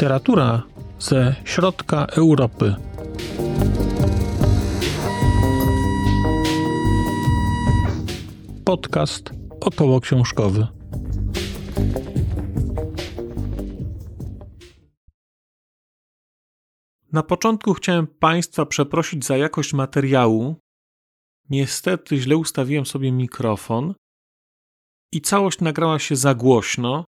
Literatura ze środka Europy. Podcast około książkowy. Na początku chciałem Państwa przeprosić za jakość materiału. Niestety źle ustawiłem sobie mikrofon i całość nagrała się za głośno.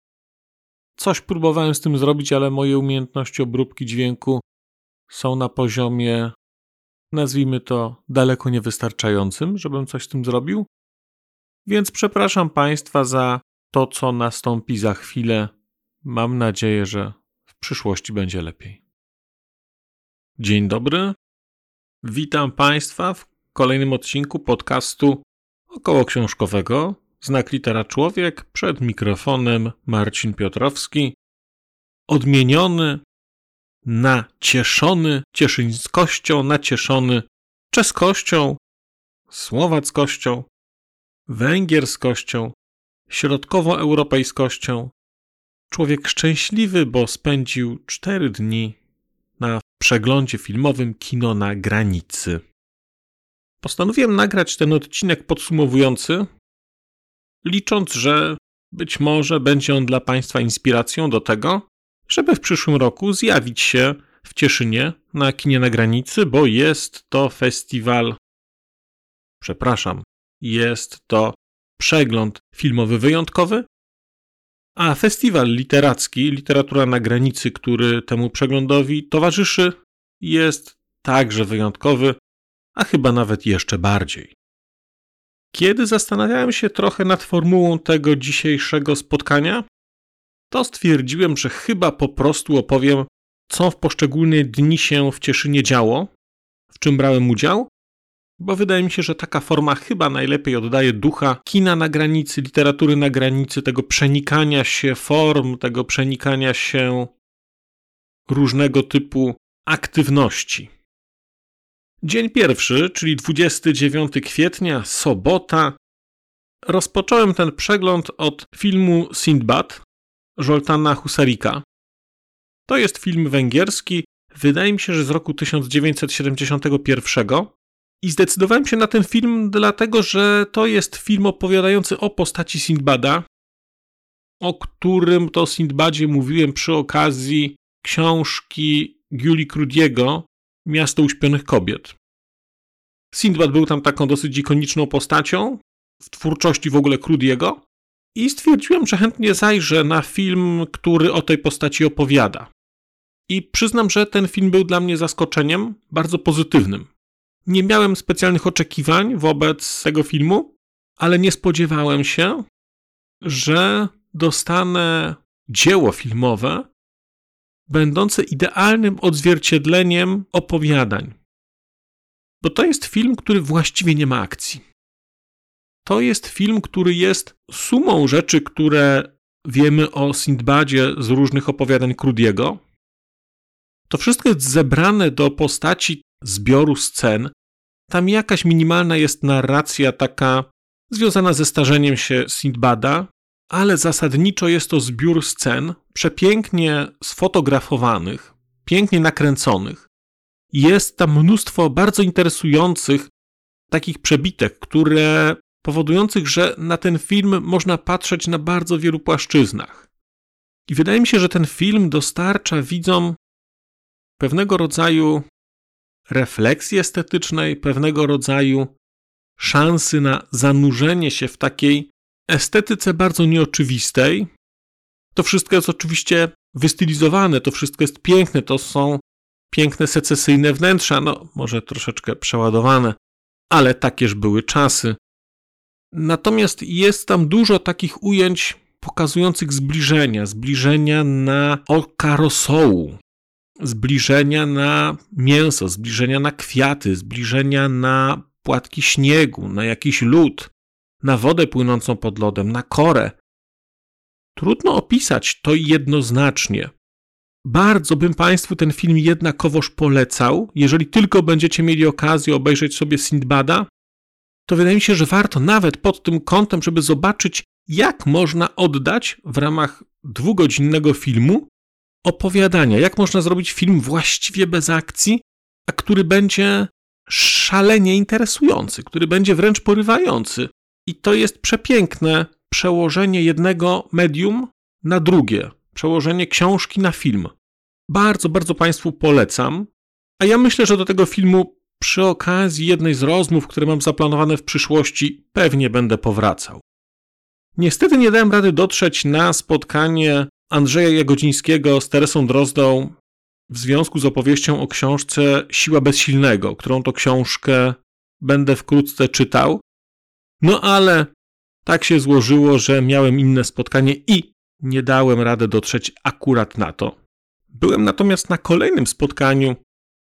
Coś próbowałem z tym zrobić, ale moje umiejętności obróbki dźwięku są na poziomie, nazwijmy to, daleko niewystarczającym, żebym coś z tym zrobił. Więc przepraszam Państwa za to, co nastąpi za chwilę. Mam nadzieję, że w przyszłości będzie lepiej. Dzień dobry. Witam Państwa w kolejnym odcinku podcastu około książkowego. Znak litera człowiek, przed mikrofonem Marcin Piotrowski. Odmieniony, nacieszony cieszyńskością, nacieszony czeskością, słowackością, węgierskością, środkowoeuropejskością. Człowiek szczęśliwy, bo spędził cztery dni na przeglądzie filmowym Kino na granicy. Postanowiłem nagrać ten odcinek podsumowujący, licząc, że być może będzie on dla Państwa inspiracją do tego, żeby w przyszłym roku zjawić się w Cieszynie na kinie na granicy, bo jest to festiwal. Przepraszam, jest to przegląd filmowy wyjątkowy, a festiwal literacki, literatura na granicy, który temu przeglądowi towarzyszy, jest także wyjątkowy, a chyba nawet jeszcze bardziej. Kiedy zastanawiałem się trochę nad formułą tego dzisiejszego spotkania, to stwierdziłem, że chyba po prostu opowiem, co w poszczególne dni się w Cieszynie działo, w czym brałem udział, bo wydaje mi się, że taka forma chyba najlepiej oddaje ducha kina na granicy, literatury na granicy, tego przenikania się form, tego przenikania się różnego typu aktywności. Dzień pierwszy, czyli 29 kwietnia, sobota. Rozpocząłem ten przegląd od filmu Sindbad Żoltana Husarika. To jest film węgierski, wydaje mi się, że z roku 1971. I zdecydowałem się na ten film dlatego, że to jest film opowiadający o postaci Sindbada, o którym to Sindbadzie mówiłem przy okazji książki Giuli Crudiego Miasto Uśpionych Kobiet. Sindbad był tam taką dosyć ikoniczną postacią w twórczości w ogóle Crudiego i stwierdziłem, że chętnie zajrzę na film, który o tej postaci opowiada. I przyznam, że ten film był dla mnie zaskoczeniem bardzo pozytywnym. Nie miałem specjalnych oczekiwań wobec tego filmu, ale nie spodziewałem się, że dostanę dzieło filmowe będące idealnym odzwierciedleniem opowiadań. Bo to jest film, który właściwie nie ma akcji. To jest film, który jest sumą rzeczy, które wiemy o Sindbadzie z różnych opowiadań Crudiego. To wszystko jest zebrane do postaci zbioru scen. Tam jakaś minimalna jest narracja taka związana ze starzeniem się Sindbada, ale zasadniczo jest to zbiór scen przepięknie sfotografowanych, pięknie nakręconych. Jest tam mnóstwo bardzo interesujących takich przebitek, które powodujących, że na ten film można patrzeć na bardzo wielu płaszczyznach. I wydaje mi się, że ten film dostarcza widzom pewnego rodzaju refleksji estetycznej, pewnego rodzaju szansy na zanurzenie się w takiej estetyce bardzo nieoczywistej. To wszystko jest oczywiście wystylizowane, to wszystko jest piękne, to są piękne secesyjne wnętrza, no może troszeczkę przeładowane, ale takież były czasy. Natomiast jest tam dużo takich ujęć pokazujących zbliżenia, zbliżenia na oka rosołu, zbliżenia na mięso, zbliżenia na kwiaty, zbliżenia na płatki śniegu, na jakiś lód, na wodę płynącą pod lodem, na korę. Trudno opisać to jednoznacznie. Bardzo bym Państwu ten film jednakowoż polecał. Jeżeli tylko będziecie mieli okazję obejrzeć sobie Sindbada, to wydaje mi się, że warto nawet pod tym kątem, żeby zobaczyć, jak można oddać w ramach dwugodzinnego filmu opowiadania. Jak można zrobić film właściwie bez akcji, a który będzie szalenie interesujący, który będzie wręcz porywający. I to jest przepiękne przełożenie jednego medium na drugie, przełożenie książki na film. Bardzo, bardzo Państwu polecam. A ja myślę, że do tego filmu przy okazji jednej z rozmów, które mam zaplanowane w przyszłości, pewnie będę powracał. Niestety nie dałem rady dotrzeć na spotkanie Andrzeja Jagodzińskiego z Teresą Drozdą w związku z opowieścią o książce Siła Bezsilnego, którą to książkę będę wkrótce czytał. No ale tak się złożyło, że miałem inne spotkanie i nie dałem rady dotrzeć akurat na to. Byłem natomiast na kolejnym spotkaniu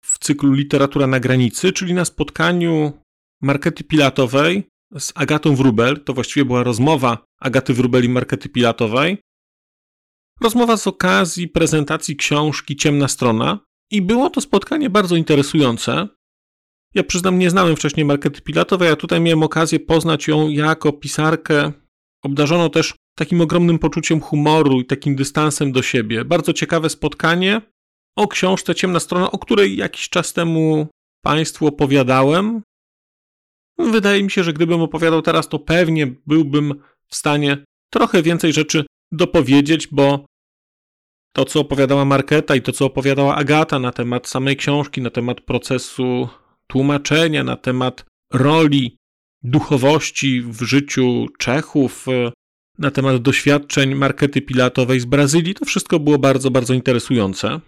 w cyklu Literatura na granicy, czyli na spotkaniu Markety Pilatowej z Agatą Wrubel. To właściwie była rozmowa Agaty Wrubel i Markety Pilatowej. Rozmowa z okazji prezentacji książki Ciemna Strona i było to spotkanie bardzo interesujące. Ja przyznam, nie znałem wcześniej Markety Pilatowej, a tutaj miałem okazję poznać ją jako pisarkę, obdarzoną też takim ogromnym poczuciem humoru i takim dystansem do siebie. Bardzo ciekawe spotkanie o książce Ciemna Strona, o której jakiś czas temu Państwu opowiadałem. Wydaje mi się, że gdybym opowiadał teraz, to pewnie byłbym w stanie trochę więcej rzeczy dopowiedzieć, bo to, co opowiadała Marketa i to, co opowiadała Agata na temat samej książki, na temat procesu tłumaczenia, na temat roli duchowości w życiu Czechów, na temat doświadczeń Markety Pilatowej z Brazylii, to wszystko było bardzo, bardzo interesujące.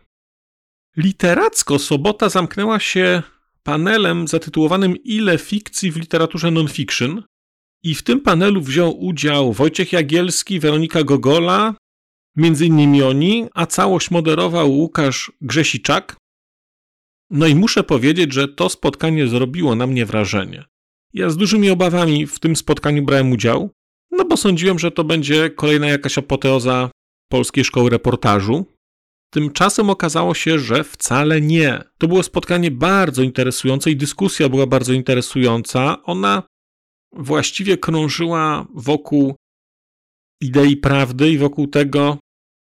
Literacko sobota zamknęła się panelem zatytułowanym Ile fikcji w literaturze non-fiction. I w tym panelu wziął udział Wojciech Jagielski, Weronika Gogola, między innymi oni, a całość moderował Łukasz Grzesiczak. No i muszę powiedzieć, że to spotkanie zrobiło na mnie wrażenie. Ja z dużymi obawami w tym spotkaniu brałem udział, no bo sądziłem, że to będzie kolejna jakaś apoteoza polskiej szkoły reportażu. Tymczasem okazało się, że wcale nie. To było spotkanie bardzo interesujące i dyskusja była bardzo interesująca. Ona właściwie krążyła wokół idei prawdy i wokół tego,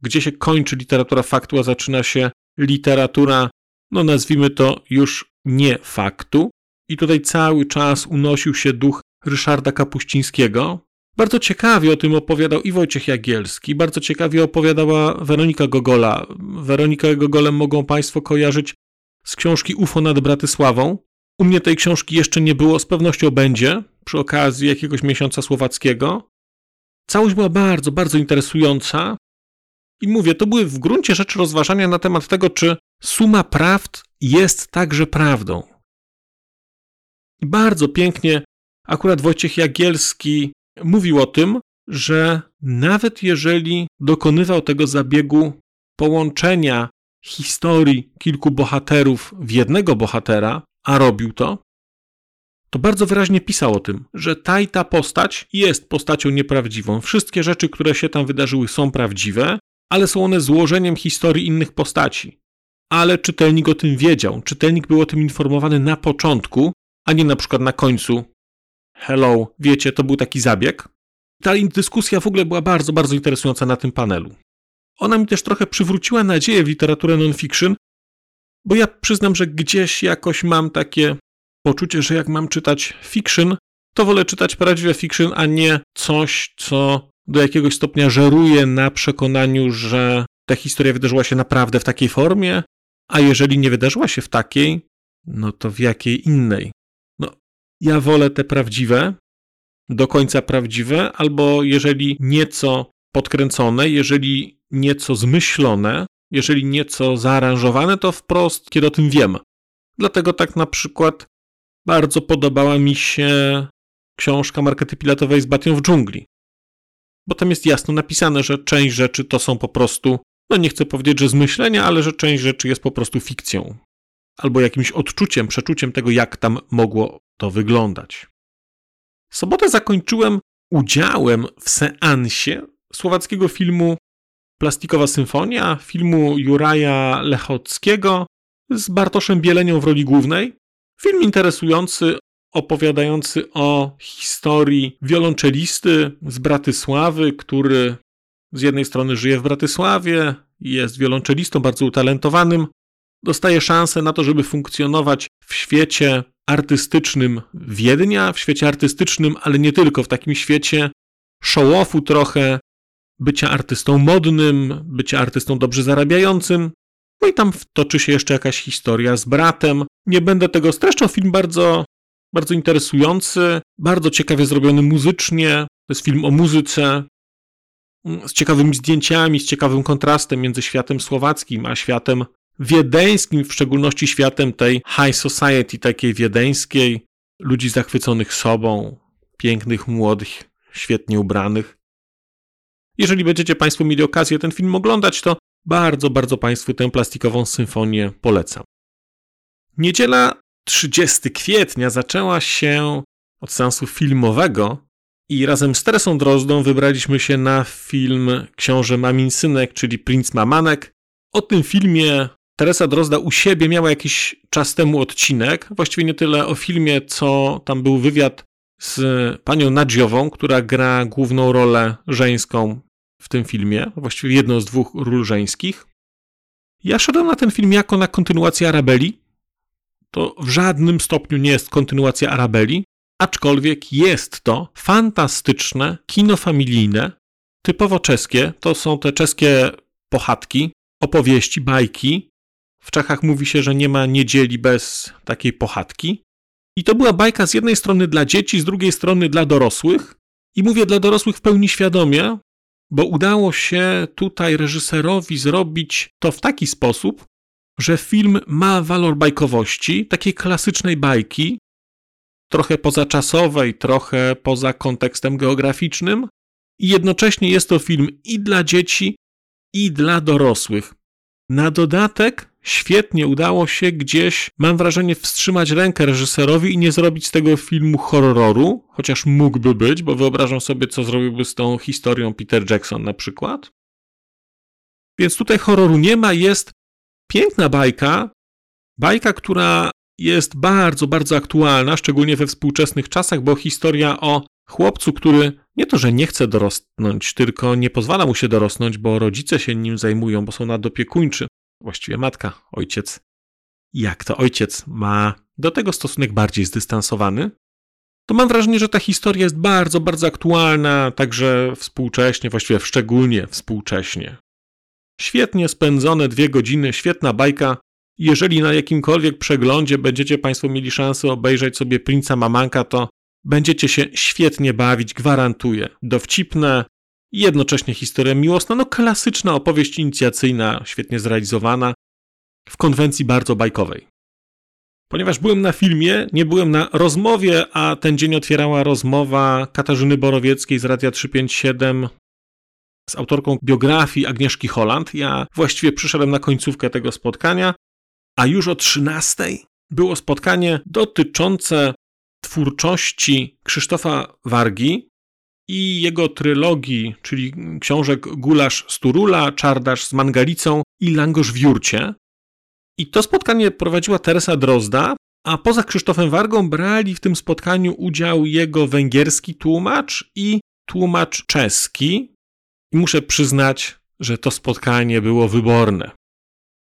gdzie się kończy literatura faktu, a zaczyna się literatura, no nazwijmy to już nie faktu. I tutaj cały czas unosił się duch Ryszarda Kapuścińskiego. Bardzo ciekawie o tym opowiadał i Wojciech Jagielski, bardzo ciekawie opowiadała Weronika Gogola. Weronikę Gogolem mogą Państwo kojarzyć z książki UFO nad Bratysławą. U mnie tej książki jeszcze nie było, z pewnością będzie przy okazji jakiegoś miesiąca słowackiego. Całość była bardzo, bardzo interesująca. I mówię, to były w gruncie rzeczy rozważania na temat tego, czy suma prawd jest także prawdą. Bardzo pięknie akurat Wojciech Jagielski mówił o tym, że nawet jeżeli dokonywał tego zabiegu połączenia historii kilku bohaterów w jednego bohatera, a robił to, to bardzo wyraźnie pisał o tym, że ta i ta postać jest postacią nieprawdziwą. Wszystkie rzeczy, które się tam wydarzyły, są prawdziwe, ale są one złożeniem historii innych postaci. Ale czytelnik o tym wiedział, czytelnik był o tym informowany na początku, a nie na przykład na końcu. Hello, wiecie, to był taki zabieg. Ta dyskusja w ogóle była bardzo, bardzo interesująca na tym panelu. Ona mi też trochę przywróciła nadzieję w literaturę non-fiction, bo ja przyznam, że gdzieś jakoś mam takie poczucie, że jak mam czytać fiction, to wolę czytać prawdziwe fiction, a nie coś, co do jakiegoś stopnia żeruje na przekonaniu, że ta historia wydarzyła się naprawdę w takiej formie, a jeżeli nie wydarzyła się w takiej, no to w jakiej innej? No, ja wolę te prawdziwe, do końca prawdziwe, albo jeżeli nieco podkręcone, jeżeli nieco zmyślone, jeżeli nieco zaaranżowane, to wprost, kiedy o tym wiem. Dlatego tak na przykład bardzo podobała mi się książka Markety Pilatowej z Batią w dżungli. Bo tam jest jasno napisane, że część rzeczy to są po prostu, no nie chcę powiedzieć, że zmyślenia, ale że część rzeczy jest po prostu fikcją. Albo jakimś odczuciem, przeczuciem tego, jak tam mogło to wyglądać. Sobotę zakończyłem udziałem w seansie słowackiego filmu Plastikowa Symfonia, filmu Juraja Lechockiego z Bartoszem Bielenią w roli głównej. Film interesujący, opowiadający o historii wiolonczelisty z Bratysławy, który z jednej strony żyje w Bratysławie, jest wiolonczelistą bardzo utalentowanym, dostaje szansę na to, żeby funkcjonować w świecie artystycznym Wiednia, w świecie artystycznym, ale nie tylko, w takim świecie show-offu trochę, bycia artystą modnym, bycia artystą dobrze zarabiającym. No i tam toczy się jeszcze jakaś historia z bratem. Nie będę tego streszczał, film bardzo, bardzo interesujący, bardzo ciekawie zrobiony muzycznie. To jest film o muzyce, z ciekawymi zdjęciami, z ciekawym kontrastem między światem słowackim a światem wiedeńskim, w szczególności światem tej high society, takiej wiedeńskiej, ludzi zachwyconych sobą, pięknych, młodych, świetnie ubranych. Jeżeli będziecie Państwo mieli okazję ten film oglądać, to bardzo, bardzo Państwu tę plastikową symfonię polecam. Niedziela 30 kwietnia zaczęła się od seansu filmowego i razem z Teresą Drozdą wybraliśmy się na film Książę Mamin Synek, czyli Prince Mamanek. O tym filmie Teresa Drozda u siebie miała jakiś czas temu odcinek, właściwie nie tyle o filmie, co tam był wywiad z panią Nadziową, która gra główną rolę żeńską w tym filmie, właściwie jedną z dwóch ról żeńskich. Ja szedłem na ten film jako na kontynuację Arabeli. To w żadnym stopniu nie jest kontynuacja Arabeli, aczkolwiek jest to fantastyczne kino familijne, typowo czeskie. To są te czeskie pochadki, opowieści, bajki. W Czechach mówi się, że nie ma niedzieli bez takiej pochadki. I to była bajka z jednej strony dla dzieci, z drugiej strony dla dorosłych. I mówię dla dorosłych w pełni świadomie, bo udało się tutaj reżyserowi zrobić to w taki sposób, że film ma walor bajkowości, takiej klasycznej bajki, trochę pozaczasowej, trochę poza kontekstem geograficznym, i jednocześnie jest to film i dla dzieci, i dla dorosłych. Na dodatek świetnie udało się gdzieś, mam wrażenie, wstrzymać rękę reżyserowi i nie zrobić z tego filmu horroru, chociaż mógłby być, bo wyobrażam sobie, co zrobiłby z tą historią Peter Jackson na przykład. Więc tutaj horroru nie ma, jest piękna bajka, bajka, która jest bardzo, bardzo aktualna, szczególnie we współczesnych czasach, bo historia o chłopcu, który nie to, że nie chce dorosnąć, tylko nie pozwala mu się dorosnąć, bo rodzice się nim zajmują, bo są nadopiekuńczy właściwie matka, ojciec, jak to ojciec ma do tego stosunek bardziej zdystansowany, to mam wrażenie, że ta historia jest bardzo, bardzo aktualna, także współcześnie, właściwie szczególnie współcześnie. Świetnie spędzone dwie godziny, świetna bajka. Jeżeli na jakimkolwiek przeglądzie będziecie Państwo mieli szansę obejrzeć sobie Princa Mamanka, to będziecie się świetnie bawić, gwarantuję. Dowcipne, jednocześnie historia miłosna, no klasyczna opowieść inicjacyjna, świetnie zrealizowana, w konwencji bardzo bajkowej. Ponieważ byłem na filmie, nie byłem na rozmowie, a ten dzień otwierała rozmowa Katarzyny Borowieckiej z Radia 357 z autorką biografii Agnieszki Holland. Ja właściwie przyszedłem na końcówkę tego spotkania, a już o 13 było spotkanie dotyczące twórczości Krzysztofa Wargi, i jego trylogii, czyli książek Gulasz z Turula, Czardasz z Mangalicą i Langosz w Jurcie. I to spotkanie prowadziła Teresa Drozda, a poza Krzysztofem Wargą brali w tym spotkaniu udział jego węgierski tłumacz i tłumacz czeski. I muszę przyznać, że to spotkanie było wyborne.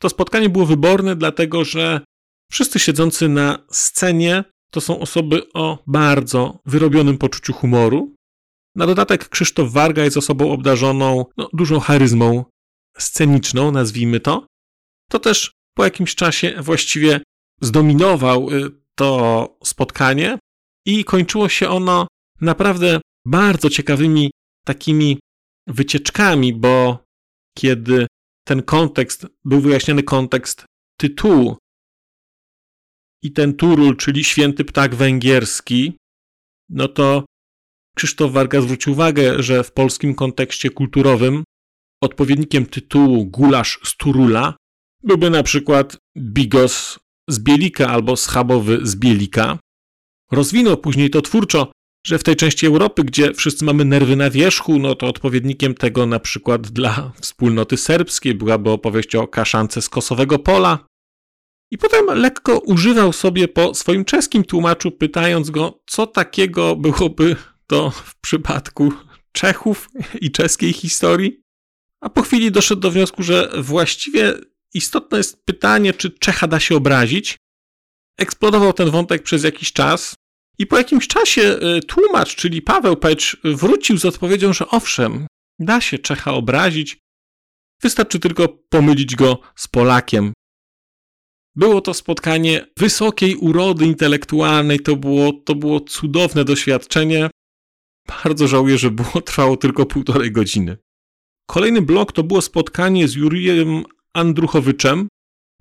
To spotkanie było wyborne, dlatego że wszyscy siedzący na scenie to są osoby o bardzo wyrobionym poczuciu humoru, na dodatek Krzysztof Warga jest osobą obdarzoną no, dużą charyzmą sceniczną, nazwijmy to. To też po jakimś czasie właściwie zdominował y, to spotkanie i kończyło się ono naprawdę bardzo ciekawymi takimi wycieczkami, bo kiedy ten kontekst, był wyjaśniony kontekst tytułu i ten turul, czyli święty ptak węgierski, no to Krzysztof Warga zwrócił uwagę, że w polskim kontekście kulturowym odpowiednikiem tytułu Gulasz z Turula byłby na przykład Bigos z Bielika albo Schabowy z Bielika. Rozwinął później to twórczo, że w tej części Europy, gdzie wszyscy mamy nerwy na wierzchu, no to odpowiednikiem tego na przykład dla wspólnoty serbskiej byłaby opowieść o kaszance z Kosowego Pola. I potem lekko używał sobie po swoim czeskim tłumaczu, pytając go, co takiego byłoby to w przypadku Czechów i czeskiej historii A po chwili doszedł do wniosku, że właściwie istotne jest pytanie, czy Czecha da się obrazić. Eksplodował ten wątek przez jakiś czas i po jakimś czasie y, tłumacz, czyli Paweł Pecz, wrócił z odpowiedzią, że owszem, da się Czecha obrazić, wystarczy tylko pomylić go z Polakiem. Było to spotkanie wysokiej urody intelektualnej, to było, to było cudowne doświadczenie. Bardzo żałuję, że było trwało tylko półtorej godziny. Kolejny blok to było spotkanie z Jurijem Andruchowiczem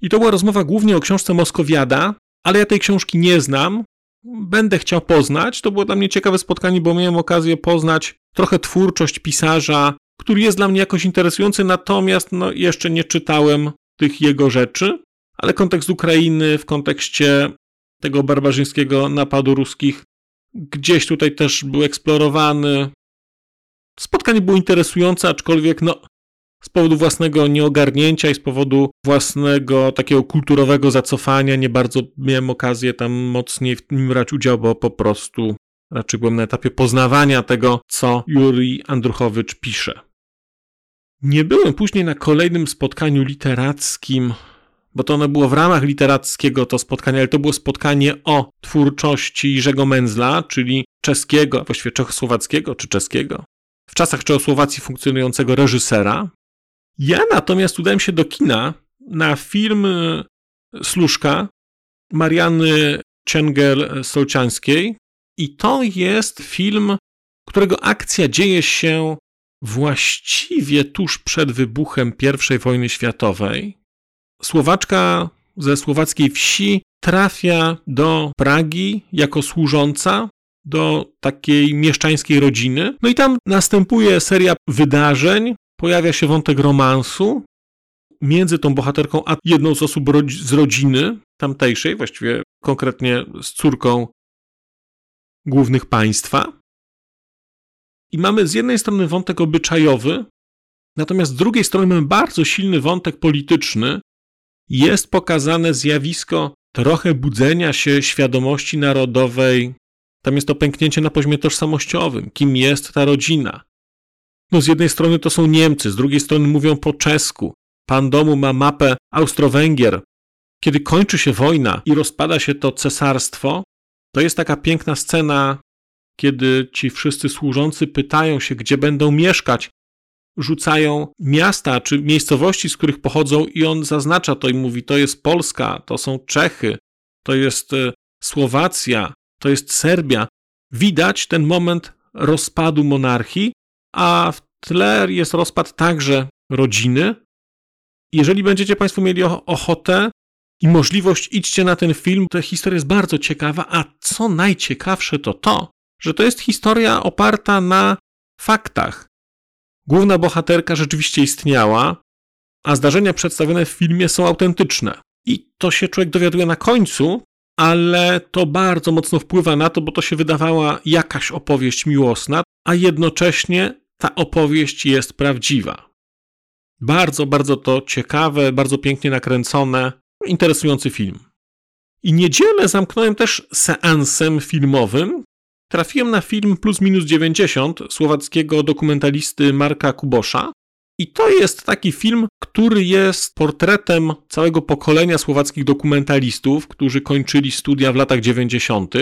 i to była rozmowa głównie o książce Moskowiada, ale ja tej książki nie znam. Będę chciał poznać. To było dla mnie ciekawe spotkanie, bo miałem okazję poznać trochę twórczość pisarza, który jest dla mnie jakoś interesujący, natomiast no, jeszcze nie czytałem tych jego rzeczy, ale kontekst Ukrainy w kontekście tego barbarzyńskiego napadu ruskich gdzieś tutaj też był eksplorowany. Spotkanie było interesujące, aczkolwiek no, z powodu własnego nieogarnięcia i z powodu własnego takiego kulturowego zacofania nie bardzo miałem okazję tam mocniej w nim brać udział, bo po prostu raczej byłem na etapie poznawania tego, co Juri Andruchowicz pisze. Nie byłem później na kolejnym spotkaniu literackim, bo to ono było w ramach literackiego to spotkanie, ale to było spotkanie o twórczości Jerzego Menzla, czyli czeskiego, właściwie czechosłowackiego czy czeskiego, w czasach Czechosłowacji funkcjonującego reżysera. Ja natomiast udałem się do kina na film e, Sluszka Mariany Ciengel-Solczańskiej i to jest film, którego akcja dzieje się właściwie tuż przed wybuchem I wojny światowej. Słowaczka ze słowackiej wsi trafia do Pragi jako służąca do takiej mieszczańskiej rodziny. No i tam następuje seria wydarzeń, pojawia się wątek romansu między tą bohaterką a jedną z osób z rodziny tamtejszej, właściwie konkretnie z córką głównych państwa. I mamy z jednej strony wątek obyczajowy, natomiast z drugiej strony mamy bardzo silny wątek polityczny. Jest pokazane zjawisko trochę budzenia się świadomości narodowej. Tam jest to pęknięcie na poziomie tożsamościowym. Kim jest ta rodzina? No z jednej strony to są Niemcy, z drugiej strony mówią po czesku. Pan domu ma mapę Austro-Węgier. Kiedy kończy się wojna i rozpada się to cesarstwo, to jest taka piękna scena kiedy ci wszyscy służący pytają się, gdzie będą mieszkać, rzucają miasta czy miejscowości, z których pochodzą, i on zaznacza to i mówi: To jest Polska, to są Czechy, to jest e, Słowacja, to jest Serbia. Widać ten moment rozpadu monarchii, a w tle jest rozpad także rodziny. Jeżeli będziecie Państwo mieli ochotę i możliwość, idźcie na ten film. Ta historia jest bardzo ciekawa, a co najciekawsze to to, że to jest historia oparta na faktach. Główna bohaterka rzeczywiście istniała, a zdarzenia przedstawione w filmie są autentyczne. I to się człowiek dowiaduje na końcu, ale to bardzo mocno wpływa na to, bo to się wydawała jakaś opowieść miłosna, a jednocześnie ta opowieść jest prawdziwa. Bardzo, bardzo to ciekawe, bardzo pięknie nakręcone, interesujący film. I niedzielę zamknąłem też seansem filmowym, trafiłem na film Plus Minus 90 słowackiego dokumentalisty Marka Kubosza. I to jest taki film, który jest portretem całego pokolenia słowackich dokumentalistów, którzy kończyli studia w latach 90.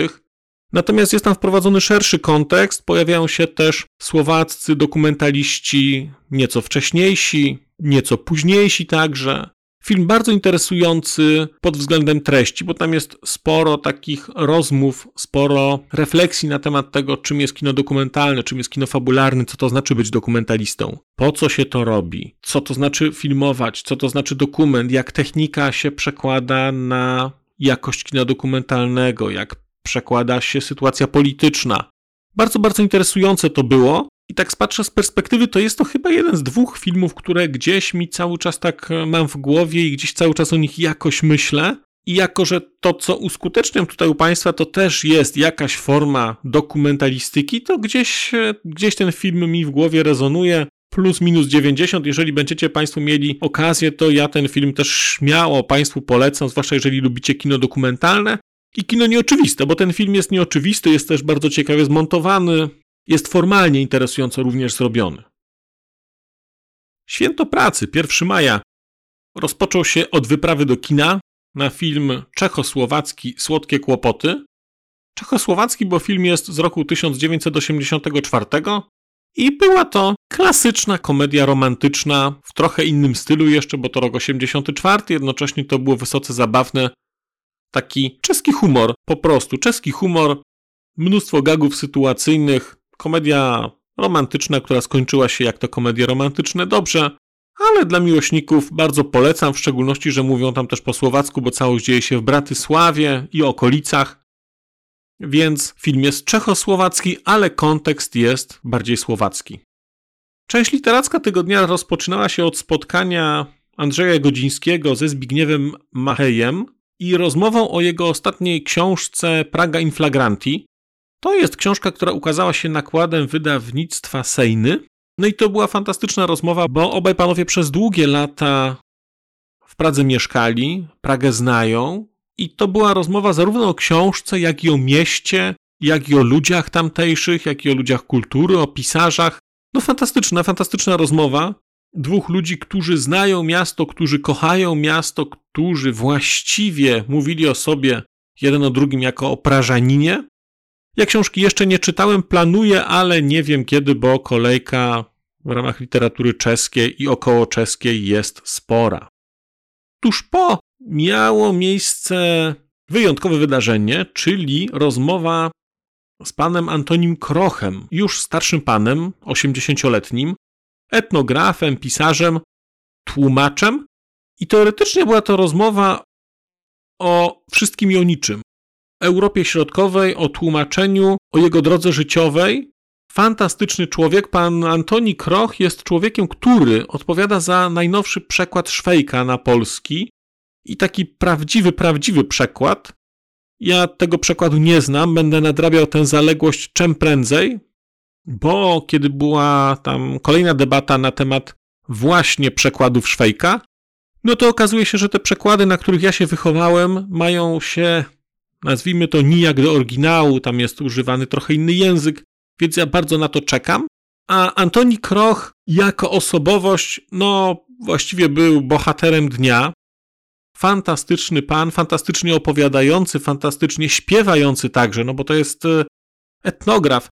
Natomiast jest tam wprowadzony szerszy kontekst, pojawiają się też słowaccy dokumentaliści nieco wcześniejsi, nieco późniejsi także. Film bardzo interesujący pod względem treści, bo tam jest sporo takich rozmów, sporo refleksji na temat tego, czym jest kino dokumentalne, czym jest kino fabularne, co to znaczy być dokumentalistą, po co się to robi, co to znaczy filmować, co to znaczy dokument, jak technika się przekłada na jakość kina dokumentalnego, jak przekłada się sytuacja polityczna. Bardzo, bardzo interesujące to było. I tak patrzę z perspektywy, to jest to chyba jeden z dwóch filmów, które gdzieś mi cały czas tak e, mam w głowie i gdzieś cały czas o nich jakoś myślę. I jako, że to, co uskuteczniam tutaj u Państwa, to też jest jakaś forma dokumentalistyki, to gdzieś, e, gdzieś ten film mi w głowie rezonuje. Plus minus 90. Jeżeli będziecie Państwo mieli okazję, to ja ten film też śmiało Państwu polecam, zwłaszcza jeżeli lubicie kino dokumentalne. I kino nieoczywiste, bo ten film jest nieoczywisty, jest też bardzo ciekawie zmontowany, jest formalnie interesująco również zrobiony. Święto pracy, 1 maja, rozpoczął się od wyprawy do kina na film czechosłowacki Słodkie Kłopoty. Czechosłowacki, bo film jest z roku 1984 i była to klasyczna komedia romantyczna w trochę innym stylu jeszcze, bo to rok 84, jednocześnie to było wysoce zabawne. Taki czeski humor, po prostu czeski humor, mnóstwo gagów sytuacyjnych, komedia romantyczna, która skończyła się jak to komedie romantyczne dobrze, ale dla miłośników bardzo polecam, w szczególności, że mówią tam też po słowacku, bo całość dzieje się w Bratysławie i okolicach. Więc film jest czechosłowacki, ale kontekst jest bardziej słowacki. Część literacka tygodnia rozpoczynała się od spotkania Andrzeja Godzińskiego ze Zbigniewem Machejem i rozmową o jego ostatniej książce Praga Inflagranti. To jest książka, która ukazała się nakładem wydawnictwa Sejny. No i to była fantastyczna rozmowa, bo obaj panowie przez długie lata w Pradze mieszkali, Pragę znają i to była rozmowa zarówno o książce, jak i o mieście, jak i o ludziach tamtejszych, jak i o ludziach kultury, o pisarzach. No fantastyczna, fantastyczna rozmowa dwóch ludzi, którzy znają miasto, którzy kochają miasto, którzy właściwie mówili o sobie jeden o drugim jako o Prażaninie. Ja książki jeszcze nie czytałem, planuję, ale nie wiem kiedy, bo kolejka w ramach literatury czeskiej i około czeskiej jest spora. Tuż po miało miejsce wyjątkowe wydarzenie, czyli rozmowa z panem Antonim Krochem, już starszym panem, 80-letnim, etnografem, pisarzem, tłumaczem. I teoretycznie była to rozmowa o wszystkim i o niczym. Europie Środkowej, o tłumaczeniu, o jego drodze życiowej. Fantastyczny człowiek. Pan Antoni Kroch jest człowiekiem, który odpowiada za najnowszy przekład Szwejka na polski. I taki prawdziwy, prawdziwy przekład. Ja tego przekładu nie znam, będę nadrabiał tę zaległość czym prędzej, bo kiedy była tam kolejna debata na temat właśnie przekładów Szwejka, no to okazuje się, że te przekłady, na których ja się wychowałem, mają się, nazwijmy to, nijak do oryginału, tam jest używany trochę inny język, więc ja bardzo na to czekam. A Antoni Kroch jako osobowość, no właściwie był bohaterem dnia. Fantastyczny pan, fantastycznie opowiadający, fantastycznie śpiewający także, no bo to jest e, etnograf.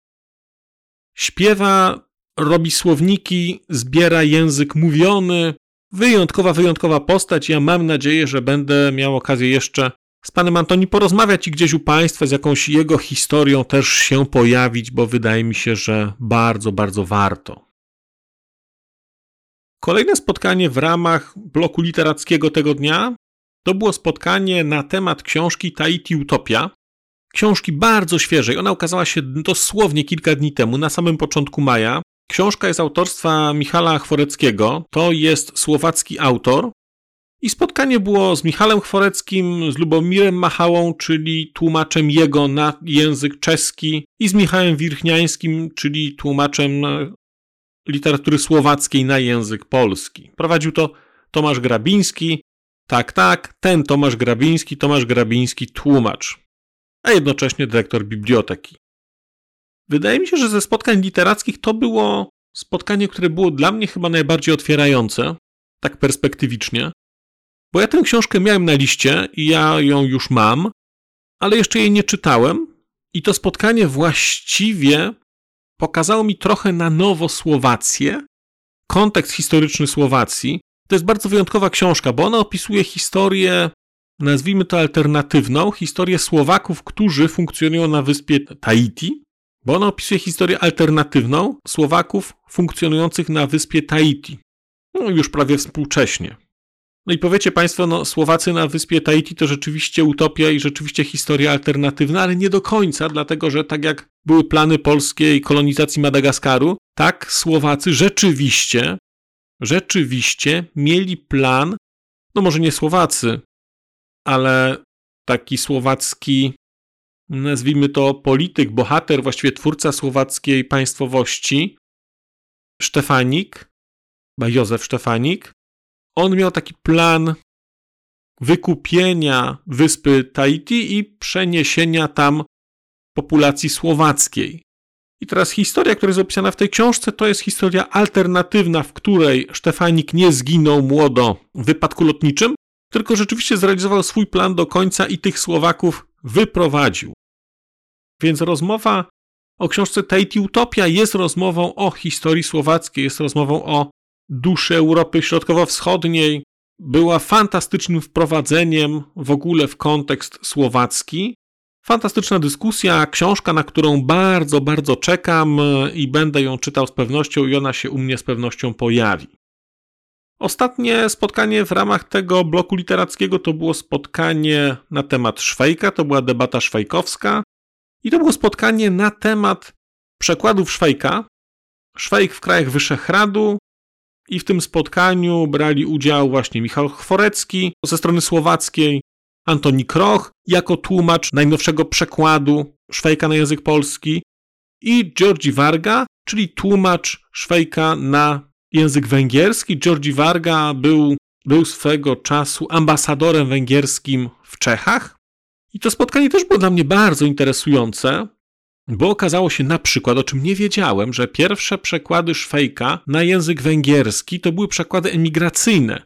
Śpiewa, robi słowniki, zbiera język mówiony. Wyjątkowa, wyjątkowa postać. Ja mam nadzieję, że będę miał okazję jeszcze z panem Antoni porozmawiać i gdzieś u państwa z jakąś jego historią też się pojawić, bo wydaje mi się, że bardzo, bardzo warto. Kolejne spotkanie w ramach bloku literackiego tego dnia to było spotkanie na temat książki Tahiti Utopia książki bardzo świeżej. Ona ukazała się dosłownie kilka dni temu, na samym początku maja. Książka jest autorstwa Michala Chworeckiego. To jest słowacki autor. I spotkanie było z Michałem Chworeckim, z Lubomirem Machałą, czyli tłumaczem jego na język czeski, i z Michałem Wirchniańskim, czyli tłumaczem literatury słowackiej na język polski. Prowadził to Tomasz Grabiński. Tak, tak, ten Tomasz Grabiński, Tomasz Grabiński, tłumacz a jednocześnie dyrektor biblioteki. Wydaje mi się, że ze spotkań literackich to było spotkanie, które było dla mnie chyba najbardziej otwierające, tak perspektywicznie, bo ja tę książkę miałem na liście i ja ją już mam, ale jeszcze jej nie czytałem i to spotkanie właściwie pokazało mi trochę na nowo Słowację, kontekst historyczny Słowacji. To jest bardzo wyjątkowa książka, bo ona opisuje historię nazwijmy to alternatywną, historię Słowaków, którzy funkcjonują na wyspie Tahiti, bo ona opisuje historię alternatywną Słowaków funkcjonujących na wyspie Tahiti. No już prawie współcześnie. No i powiecie Państwo, no Słowacy na wyspie Tahiti to rzeczywiście utopia i rzeczywiście historia alternatywna, ale nie do końca, dlatego że tak jak były plany polskiej kolonizacji Madagaskaru, tak Słowacy rzeczywiście, rzeczywiście mieli plan, no może nie Słowacy, ale taki słowacki, nazwijmy to polityk, bohater, właściwie twórca słowackiej państwowości, Sztefanik, chyba Józef Sztefanik, on miał taki plan wykupienia wyspy Tahiti i przeniesienia tam populacji słowackiej. I teraz historia, która jest opisana w tej książce, to jest historia alternatywna, w której Sztefanik nie zginął młodo w wypadku lotniczym, tylko rzeczywiście zrealizował swój plan do końca i tych Słowaków wyprowadził. Więc rozmowa o książce Tate Utopia jest rozmową o historii słowackiej, jest rozmową o duszy Europy Środkowo-Wschodniej. Była fantastycznym wprowadzeniem w ogóle w kontekst słowacki. Fantastyczna dyskusja, książka, na którą bardzo, bardzo czekam i będę ją czytał z pewnością i ona się u mnie z pewnością pojawi. Ostatnie spotkanie w ramach tego bloku literackiego to było spotkanie na temat Szwajka, to była debata szwajkowska i to było spotkanie na temat przekładów Szwajka, Szwajk w krajach Wyszehradu i w tym spotkaniu brali udział właśnie Michał Chworecki ze strony słowackiej, Antoni Kroch jako tłumacz najnowszego przekładu Szwajka na język polski i Georgi Varga, czyli tłumacz Szwajka na język węgierski. Georgi Varga był, był swego czasu ambasadorem węgierskim w Czechach. I to spotkanie też było dla mnie bardzo interesujące, bo okazało się na przykład, o czym nie wiedziałem, że pierwsze przekłady Szwejka na język węgierski to były przekłady emigracyjne.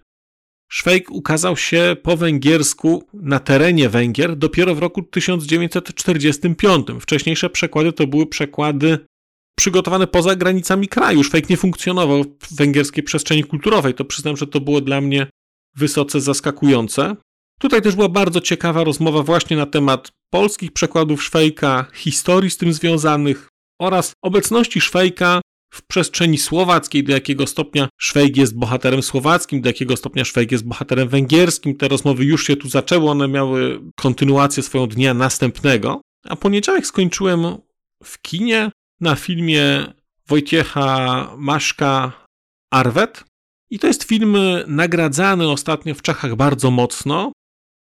Szwejk ukazał się po węgiersku na terenie Węgier dopiero w roku 1945. Wcześniejsze przekłady to były przekłady przygotowane poza granicami kraju. Szwejk nie funkcjonował w węgierskiej przestrzeni kulturowej. To przyznam, że to było dla mnie wysoce zaskakujące. Tutaj też była bardzo ciekawa rozmowa właśnie na temat polskich przekładów Szwejka, historii z tym związanych oraz obecności Szwejka w przestrzeni słowackiej, do jakiego stopnia Szwejk jest bohaterem słowackim, do jakiego stopnia Szwejk jest bohaterem węgierskim. Te rozmowy już się tu zaczęły, one miały kontynuację swoją dnia następnego. A poniedziałek skończyłem w kinie na filmie Wojciecha Maszka Arwet. I to jest film nagradzany ostatnio w Czechach bardzo mocno.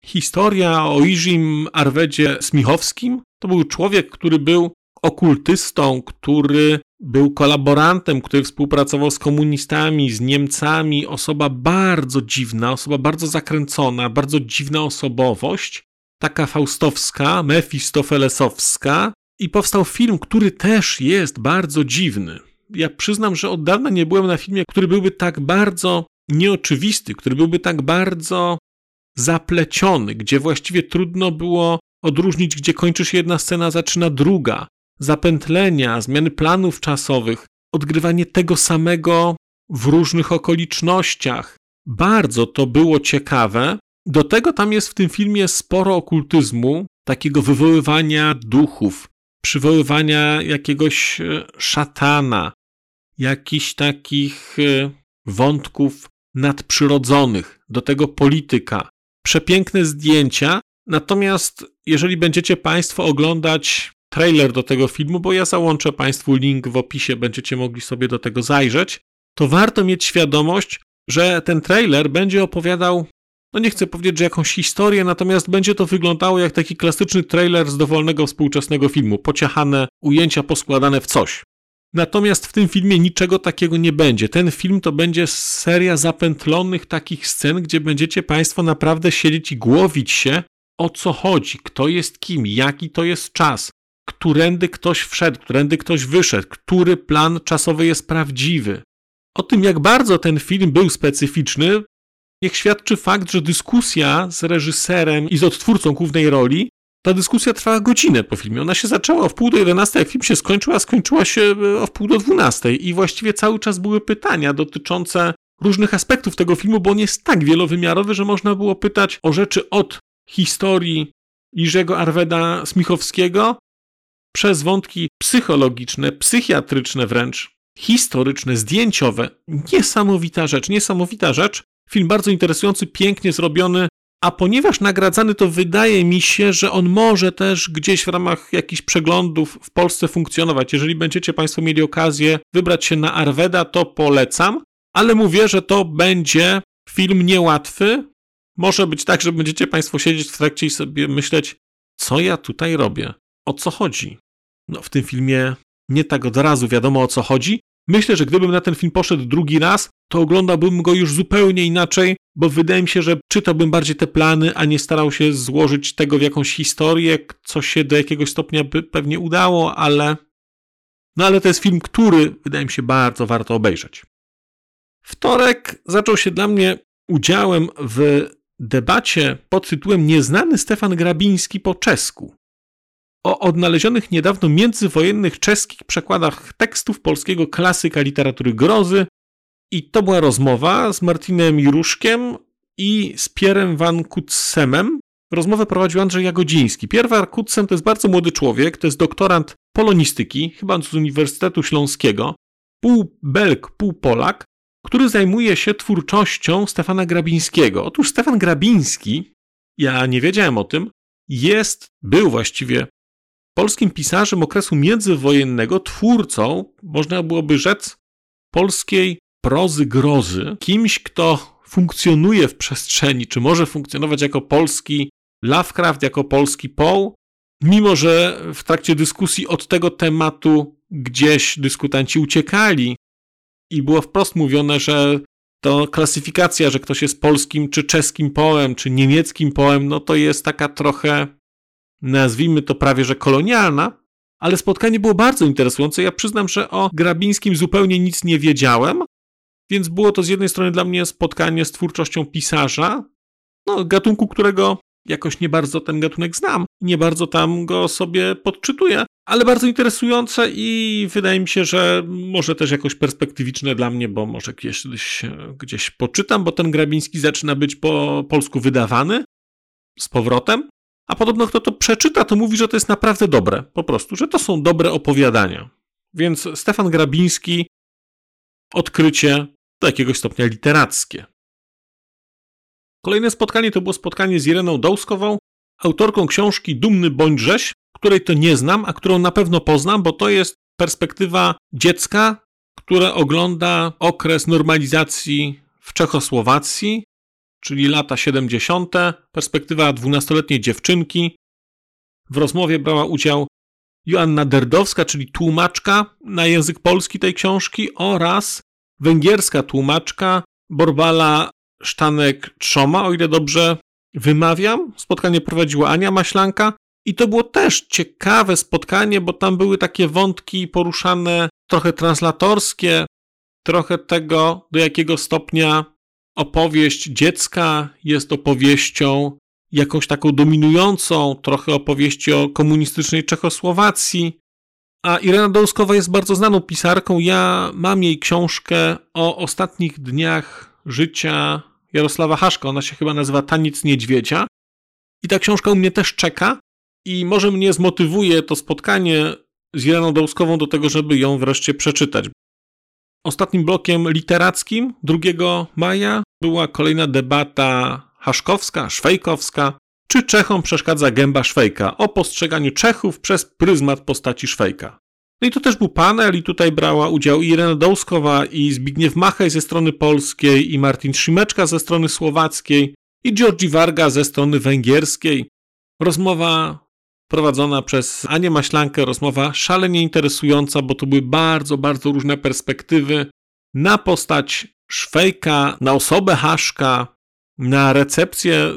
Historia o Iżim Arwedzie Smichowskim to był człowiek, który był okultystą, który był kolaborantem, który współpracował z komunistami, z Niemcami. Osoba bardzo dziwna, osoba bardzo zakręcona, bardzo dziwna osobowość. Taka faustowska, mefistofelesowska. I powstał film, który też jest bardzo dziwny. Ja przyznam, że od dawna nie byłem na filmie, który byłby tak bardzo nieoczywisty, który byłby tak bardzo zapleciony, gdzie właściwie trudno było odróżnić, gdzie kończy się jedna scena, zaczyna druga. Zapętlenia, zmiany planów czasowych, odgrywanie tego samego w różnych okolicznościach. Bardzo to było ciekawe. Do tego tam jest w tym filmie sporo okultyzmu, takiego wywoływania duchów, przywoływania jakiegoś e, szatana, jakichś takich e, wątków nadprzyrodzonych, do tego polityka. Przepiękne zdjęcia, natomiast jeżeli będziecie Państwo oglądać trailer do tego filmu, bo ja załączę Państwu link w opisie, będziecie mogli sobie do tego zajrzeć, to warto mieć świadomość, że ten trailer będzie opowiadał no nie chcę powiedzieć, że jakąś historię, natomiast będzie to wyglądało jak taki klasyczny trailer z dowolnego współczesnego filmu, pociachane ujęcia poskładane w coś. Natomiast w tym filmie niczego takiego nie będzie. Ten film to będzie seria zapętlonych takich scen, gdzie będziecie Państwo naprawdę siedzieć i głowić się, o co chodzi, kto jest kim, jaki to jest czas, którędy ktoś wszedł, którędy ktoś wyszedł, który plan czasowy jest prawdziwy. O tym, jak bardzo ten film był specyficzny, niech świadczy fakt, że dyskusja z reżyserem i z odtwórcą głównej roli, ta dyskusja trwała godzinę po filmie. Ona się zaczęła o wpół do 11, jak film się skończył, a skończyła się e, o wpół do 12. I właściwie cały czas były pytania dotyczące różnych aspektów tego filmu, bo on jest tak wielowymiarowy, że można było pytać o rzeczy od historii Jerzego Arweda Smichowskiego przez wątki psychologiczne, psychiatryczne wręcz, historyczne, zdjęciowe. Niesamowita rzecz, niesamowita rzecz. Film bardzo interesujący, pięknie zrobiony, a ponieważ nagradzany, to wydaje mi się, że on może też gdzieś w ramach jakichś przeglądów w Polsce funkcjonować. Jeżeli będziecie Państwo mieli okazję wybrać się na Arweda, to polecam, ale mówię, że to będzie film niełatwy. Może być tak, że będziecie Państwo siedzieć w trakcie i sobie myśleć, co ja tutaj robię, o co chodzi. No, w tym filmie nie tak od razu wiadomo o co chodzi, Myślę, że gdybym na ten film poszedł drugi raz, to oglądałbym go już zupełnie inaczej, bo wydaje mi się, że czytałbym bardziej te plany, a nie starał się złożyć tego w jakąś historię, co się do jakiegoś stopnia by pewnie udało, ale No ale to jest film, który wydaje mi się bardzo warto obejrzeć. Wtorek zaczął się dla mnie udziałem w debacie pod tytułem Nieznany Stefan Grabiński po czesku o odnalezionych niedawno międzywojennych czeskich przekładach tekstów polskiego klasyka literatury grozy. I to była rozmowa z Martinem Juruszkiem i z Pierem Van Kutsemem. Rozmowę prowadził Andrzej Jagodziński. Pierre Van Kutsem to jest bardzo młody człowiek, to jest doktorant polonistyki, chyba z Uniwersytetu Śląskiego, pół Belg, pół Polak, który zajmuje się twórczością Stefana Grabińskiego. Otóż Stefan Grabiński, ja nie wiedziałem o tym, jest, był właściwie polskim pisarzem okresu międzywojennego, twórcą, można byłoby rzec, polskiej prozy grozy, kimś, kto funkcjonuje w przestrzeni, czy może funkcjonować jako polski Lovecraft, jako polski Poe, mimo że w trakcie dyskusji od tego tematu gdzieś dyskutanci uciekali i było wprost mówione, że to klasyfikacja, że ktoś jest polskim czy czeskim poem, czy niemieckim poem, no to jest taka trochę nazwijmy to prawie że kolonialna, ale spotkanie było bardzo interesujące. Ja przyznam, że o Grabińskim zupełnie nic nie wiedziałem, więc było to z jednej strony dla mnie spotkanie z twórczością pisarza, no, gatunku, którego jakoś nie bardzo ten gatunek znam, nie bardzo tam go sobie podczytuję, ale bardzo interesujące i wydaje mi się, że może też jakoś perspektywiczne dla mnie, bo może kiedyś gdzieś poczytam, bo ten Grabiński zaczyna być po polsku wydawany z powrotem. A podobno kto to przeczyta, to mówi, że to jest naprawdę dobre. Po prostu, że to są dobre opowiadania. Więc Stefan Grabiński odkrycie do jakiegoś stopnia literackie. Kolejne spotkanie to było spotkanie z Ireną Dołskową, autorką książki Dumny bądź której to nie znam, a którą na pewno poznam, bo to jest perspektywa dziecka, które ogląda okres normalizacji w Czechosłowacji czyli lata 70., perspektywa dwunastoletniej dziewczynki. W rozmowie brała udział Joanna Derdowska, czyli tłumaczka na język polski tej książki oraz węgierska tłumaczka Borbala Sztanek-Trzoma, o ile dobrze wymawiam. Spotkanie prowadziła Ania Maślanka i to było też ciekawe spotkanie, bo tam były takie wątki poruszane trochę translatorskie, trochę tego, do jakiego stopnia opowieść dziecka jest opowieścią jakąś taką dominującą, trochę opowieści o komunistycznej Czechosłowacji. A Irena Dołskowa jest bardzo znaną pisarką. Ja mam jej książkę o ostatnich dniach życia Jarosława Haszka. Ona się chyba nazywa Taniec Niedźwiedzia. I ta książka u mnie też czeka. I może mnie zmotywuje to spotkanie z Ireną Dołskową do tego, żeby ją wreszcie przeczytać. Ostatnim blokiem literackim 2 maja była kolejna debata haszkowska, szwejkowska, czy Czechom przeszkadza gęba Szwejka o postrzeganiu Czechów przez pryzmat postaci Szwejka. No i to też był panel i tutaj brała udział Irena Dołskowa i Zbigniew Machaj ze strony polskiej i Martin Szymeczka ze strony słowackiej i Georgi Warga ze strony węgierskiej. Rozmowa prowadzona przez Anię Maślankę, rozmowa szalenie interesująca, bo to były bardzo, bardzo różne perspektywy na postać Szwejka, na osobę Haszka, na recepcję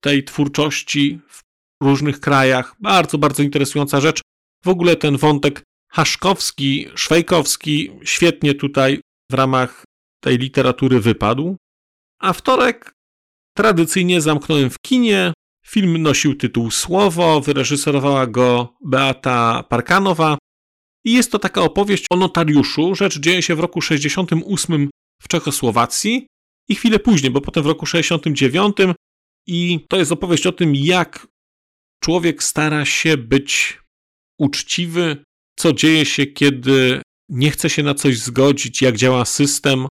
tej twórczości w różnych krajach. Bardzo, bardzo interesująca rzecz. W ogóle ten wątek haszkowski, szwejkowski świetnie tutaj w ramach tej literatury wypadł. A wtorek tradycyjnie zamknąłem w kinie. Film nosił tytuł Słowo, wyreżyserowała go Beata Parkanowa. I jest to taka opowieść o notariuszu. Rzecz dzieje się w roku 68 w Czechosłowacji i chwilę później, bo potem w roku 69 i to jest opowieść o tym, jak człowiek stara się być uczciwy, co dzieje się, kiedy nie chce się na coś zgodzić, jak działa system.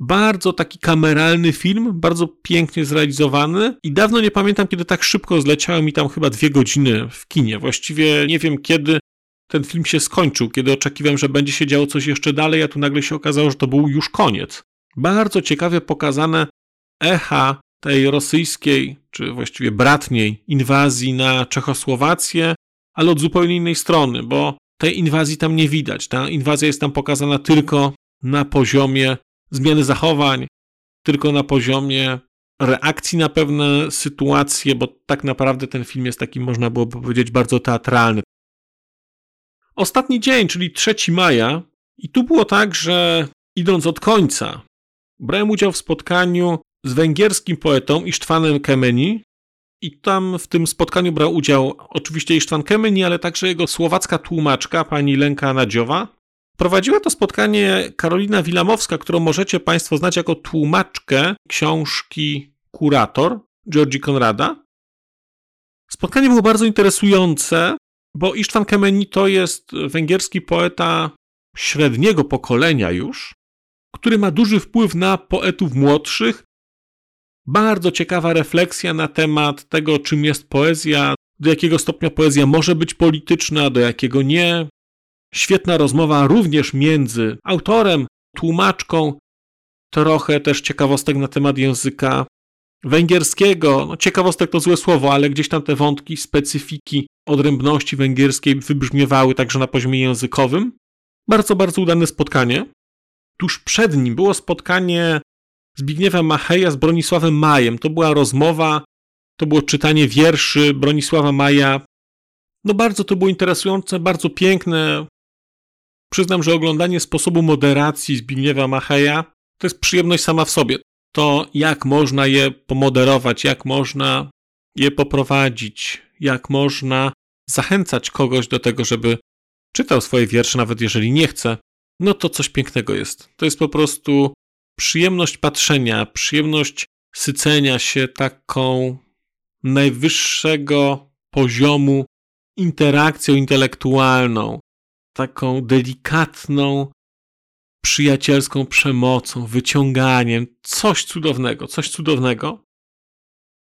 Bardzo taki kameralny film, bardzo pięknie zrealizowany i dawno nie pamiętam, kiedy tak szybko zleciały mi tam chyba dwie godziny w kinie. Właściwie nie wiem kiedy ten film się skończył, kiedy oczekiwałem, że będzie się działo coś jeszcze dalej, a tu nagle się okazało, że to był już koniec. Bardzo ciekawie pokazane echa tej rosyjskiej, czy właściwie bratniej inwazji na Czechosłowację, ale od zupełnie innej strony, bo tej inwazji tam nie widać. Ta inwazja jest tam pokazana tylko na poziomie zmiany zachowań, tylko na poziomie reakcji na pewne sytuacje, bo tak naprawdę ten film jest taki, można byłoby powiedzieć, bardzo teatralny. ostatni dzień, czyli 3 maja, i tu było tak, że idąc od końca, brałem udział w spotkaniu z węgierskim poetą Isztwanem Kemeni. I tam w tym spotkaniu brał udział oczywiście Isztwan Kemeni, ale także jego słowacka tłumaczka, pani Lenka Nadziowa. Prowadziła to spotkanie Karolina Wilamowska, którą możecie Państwo znać jako tłumaczkę książki Kurator Georgi Konrada. Spotkanie było bardzo interesujące, bo Isztwan Kemeni to jest węgierski poeta średniego pokolenia już, który ma duży wpływ na poetów młodszych. Bardzo ciekawa refleksja na temat tego, czym jest poezja, do jakiego stopnia poezja może być polityczna, do jakiego nie. Świetna rozmowa również między autorem, tłumaczką, trochę też ciekawostek na temat języka węgierskiego. No, ciekawostek to złe słowo, ale gdzieś tam te wątki, specyfiki odrębności węgierskiej wybrzmiewały także na poziomie językowym. Bardzo, bardzo udane spotkanie. Tuż przed nim było spotkanie Zbigniewa Macheja z Bronisławem Majem. To była rozmowa, to było czytanie wierszy Bronisława Maja. No bardzo to było interesujące, bardzo piękne. Przyznam, że oglądanie sposobu moderacji Zbigniewa Macheja to jest przyjemność sama w sobie. To jak można je pomoderować, jak można je poprowadzić, jak można zachęcać kogoś do tego, żeby czytał swoje wiersze, nawet jeżeli nie chce, no to coś pięknego jest. To jest po prostu przyjemność patrzenia, przyjemność sycenia się taką najwyższego poziomu interakcją intelektualną, taką delikatną, przyjacielską przemocą, wyciąganiem, coś cudownego, coś cudownego.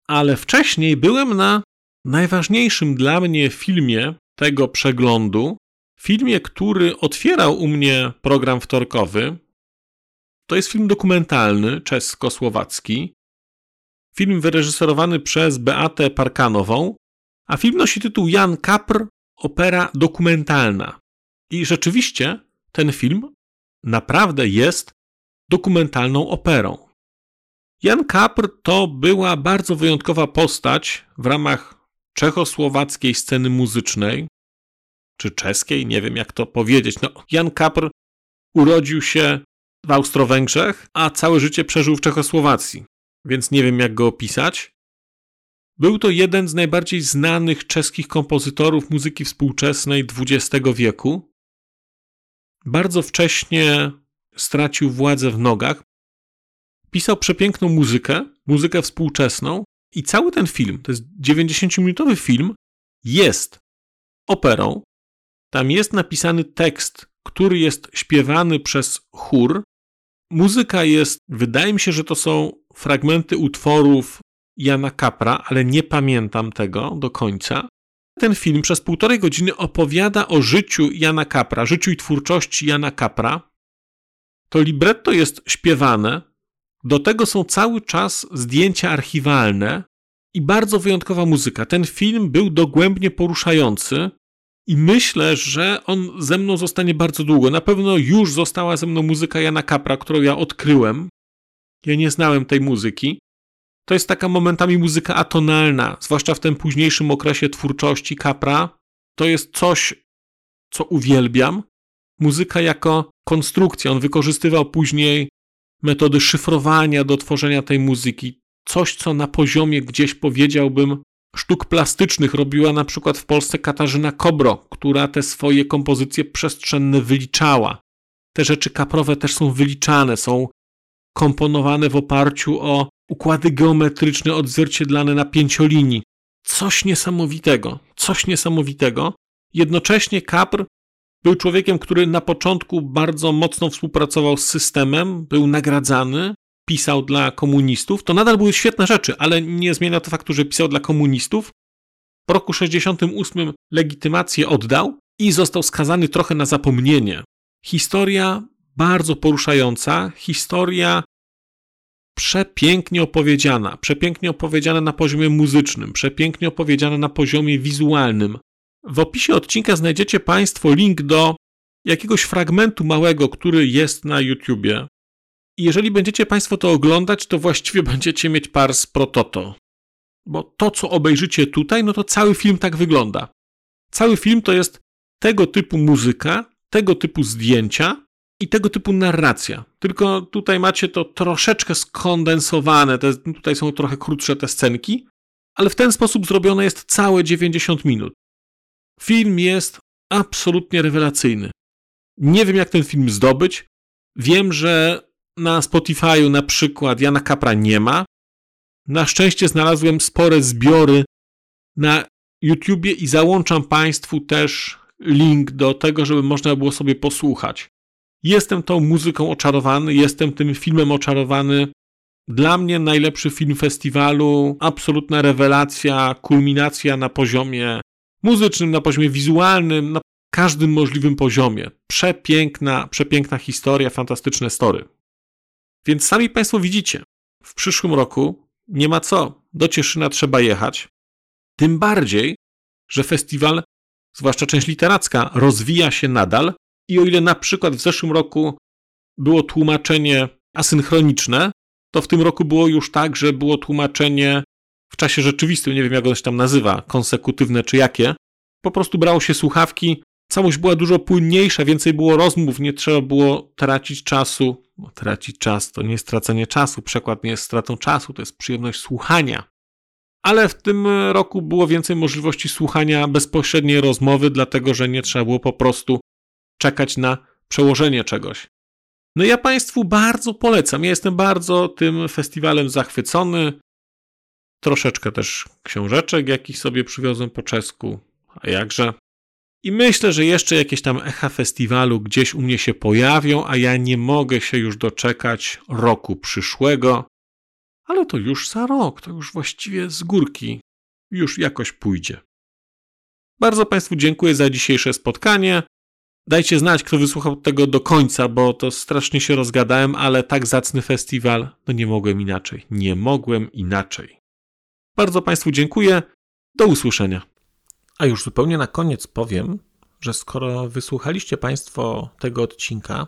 Ale wcześniej byłem na najważniejszym dla mnie filmie tego przeglądu, filmie, który otwierał u mnie program wtorkowy. To jest film dokumentalny, czesko-słowacki. Film wyreżyserowany przez Beatę Parkanową, a film nosi tytuł Jan Kapr, opera dokumentalna. I rzeczywiście ten film naprawdę jest dokumentalną operą. Jan Kapr to była bardzo wyjątkowa postać w ramach czechosłowackiej sceny muzycznej, czy czeskiej, nie wiem jak to powiedzieć. No, Jan Kapr urodził się w Austro-Węgrzech, a całe życie przeżył w Czechosłowacji, więc nie wiem jak go opisać. Był to jeden z najbardziej znanych czeskich kompozytorów muzyki współczesnej XX wieku. Bardzo wcześnie stracił władzę w nogach. Pisał przepiękną muzykę, muzykę współczesną, i cały ten film, to jest 90-minutowy film, jest operą, tam jest napisany tekst, który jest śpiewany przez chór. Muzyka jest, wydaje mi się, że to są fragmenty utworów Jana Kapra, ale nie pamiętam tego do końca. Ten film przez półtorej godziny opowiada o życiu Jana Kapra, życiu i twórczości Jana Kapra. To libretto jest śpiewane, do tego są cały czas zdjęcia archiwalne i bardzo wyjątkowa muzyka. Ten film był dogłębnie poruszający. I myślę, że on ze mną zostanie bardzo długo. Na pewno już została ze mną muzyka Jana Kapra, którą ja odkryłem. Ja nie znałem tej muzyki. To jest taka momentami muzyka atonalna, zwłaszcza w tym późniejszym okresie twórczości Kapra. To jest coś, co uwielbiam. Muzyka jako konstrukcja. On wykorzystywał później metody szyfrowania do tworzenia tej muzyki. Coś, co na poziomie gdzieś powiedziałbym sztuk plastycznych robiła na przykład w Polsce Katarzyna Kobro, która te swoje kompozycje przestrzenne wyliczała. Te rzeczy kaprowe też są wyliczane, są komponowane w oparciu o układy geometryczne odzwierciedlane na pięciolinii. Coś niesamowitego, coś niesamowitego. Jednocześnie Kapr był człowiekiem, który na początku bardzo mocno współpracował z systemem, był nagradzany, pisał dla komunistów, to nadal były świetne rzeczy, ale nie zmienia to faktu, że pisał dla komunistów. W roku 68 legitymację oddał i został skazany trochę na zapomnienie. Historia bardzo poruszająca, historia przepięknie opowiedziana, przepięknie opowiedziana na poziomie muzycznym, przepięknie opowiedziana na poziomie wizualnym. W opisie odcinka znajdziecie Państwo link do jakiegoś fragmentu małego, który jest na YouTubie. I jeżeli będziecie Państwo to oglądać, to właściwie będziecie mieć pars pro toto. Bo to, co obejrzycie tutaj, no to cały film tak wygląda. Cały film to jest tego typu muzyka, tego typu zdjęcia i tego typu narracja. Tylko tutaj macie to troszeczkę skondensowane, te, tutaj są trochę krótsze te scenki, ale w ten sposób zrobione jest całe 90 minut. Film jest absolutnie rewelacyjny. Nie wiem, jak ten film zdobyć. Wiem, że na Spotify'u na przykład Jana Kapra nie ma. Na szczęście znalazłem spore zbiory na YouTubie i załączam Państwu też link do tego, żeby można było sobie posłuchać. Jestem tą muzyką oczarowany, jestem tym filmem oczarowany. Dla mnie najlepszy film festiwalu, absolutna rewelacja, kulminacja na poziomie muzycznym, na poziomie wizualnym, na każdym możliwym poziomie. Przepiękna, przepiękna historia, fantastyczne story. Więc sami Państwo widzicie, w przyszłym roku nie ma co, do Cieszyna trzeba jechać. Tym bardziej, że festiwal, zwłaszcza część literacka, rozwija się nadal i o ile na przykład w zeszłym roku było tłumaczenie asynchroniczne, to w tym roku było już tak, że było tłumaczenie w czasie rzeczywistym, nie wiem jak ono się tam nazywa, konsekutywne czy jakie. Po prostu brało się słuchawki, całość była dużo płynniejsza, więcej było rozmów, nie trzeba było tracić czasu. Bo tracić czas to nie jest stracenie czasu, przekład nie jest stratą czasu, to jest przyjemność słuchania. Ale w tym roku było więcej możliwości słuchania bezpośredniej rozmowy, dlatego że nie trzeba było po prostu czekać na przełożenie czegoś. No ja Państwu bardzo polecam. Ja jestem bardzo tym festiwalem zachwycony. Troszeczkę też książeczek, jakich sobie przywiozłem po czesku. A jakże? I myślę, że jeszcze jakieś tam echa festiwalu gdzieś u mnie się pojawią, a ja nie mogę się już doczekać roku przyszłego. Ale to już za rok, to już właściwie z górki już jakoś pójdzie. Bardzo Państwu dziękuję za dzisiejsze spotkanie. Dajcie znać, kto wysłuchał tego do końca, bo to strasznie się rozgadałem, ale tak zacny festiwal, no nie mogłem inaczej. Nie mogłem inaczej. Bardzo Państwu dziękuję. Do usłyszenia. A już zupełnie na koniec powiem, że skoro wysłuchaliście Państwo tego odcinka,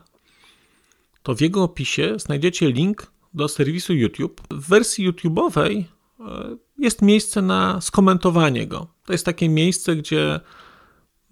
to w jego opisie znajdziecie link do serwisu YouTube. W wersji YouTube'owej e, jest miejsce na skomentowanie go. To jest takie miejsce, gdzie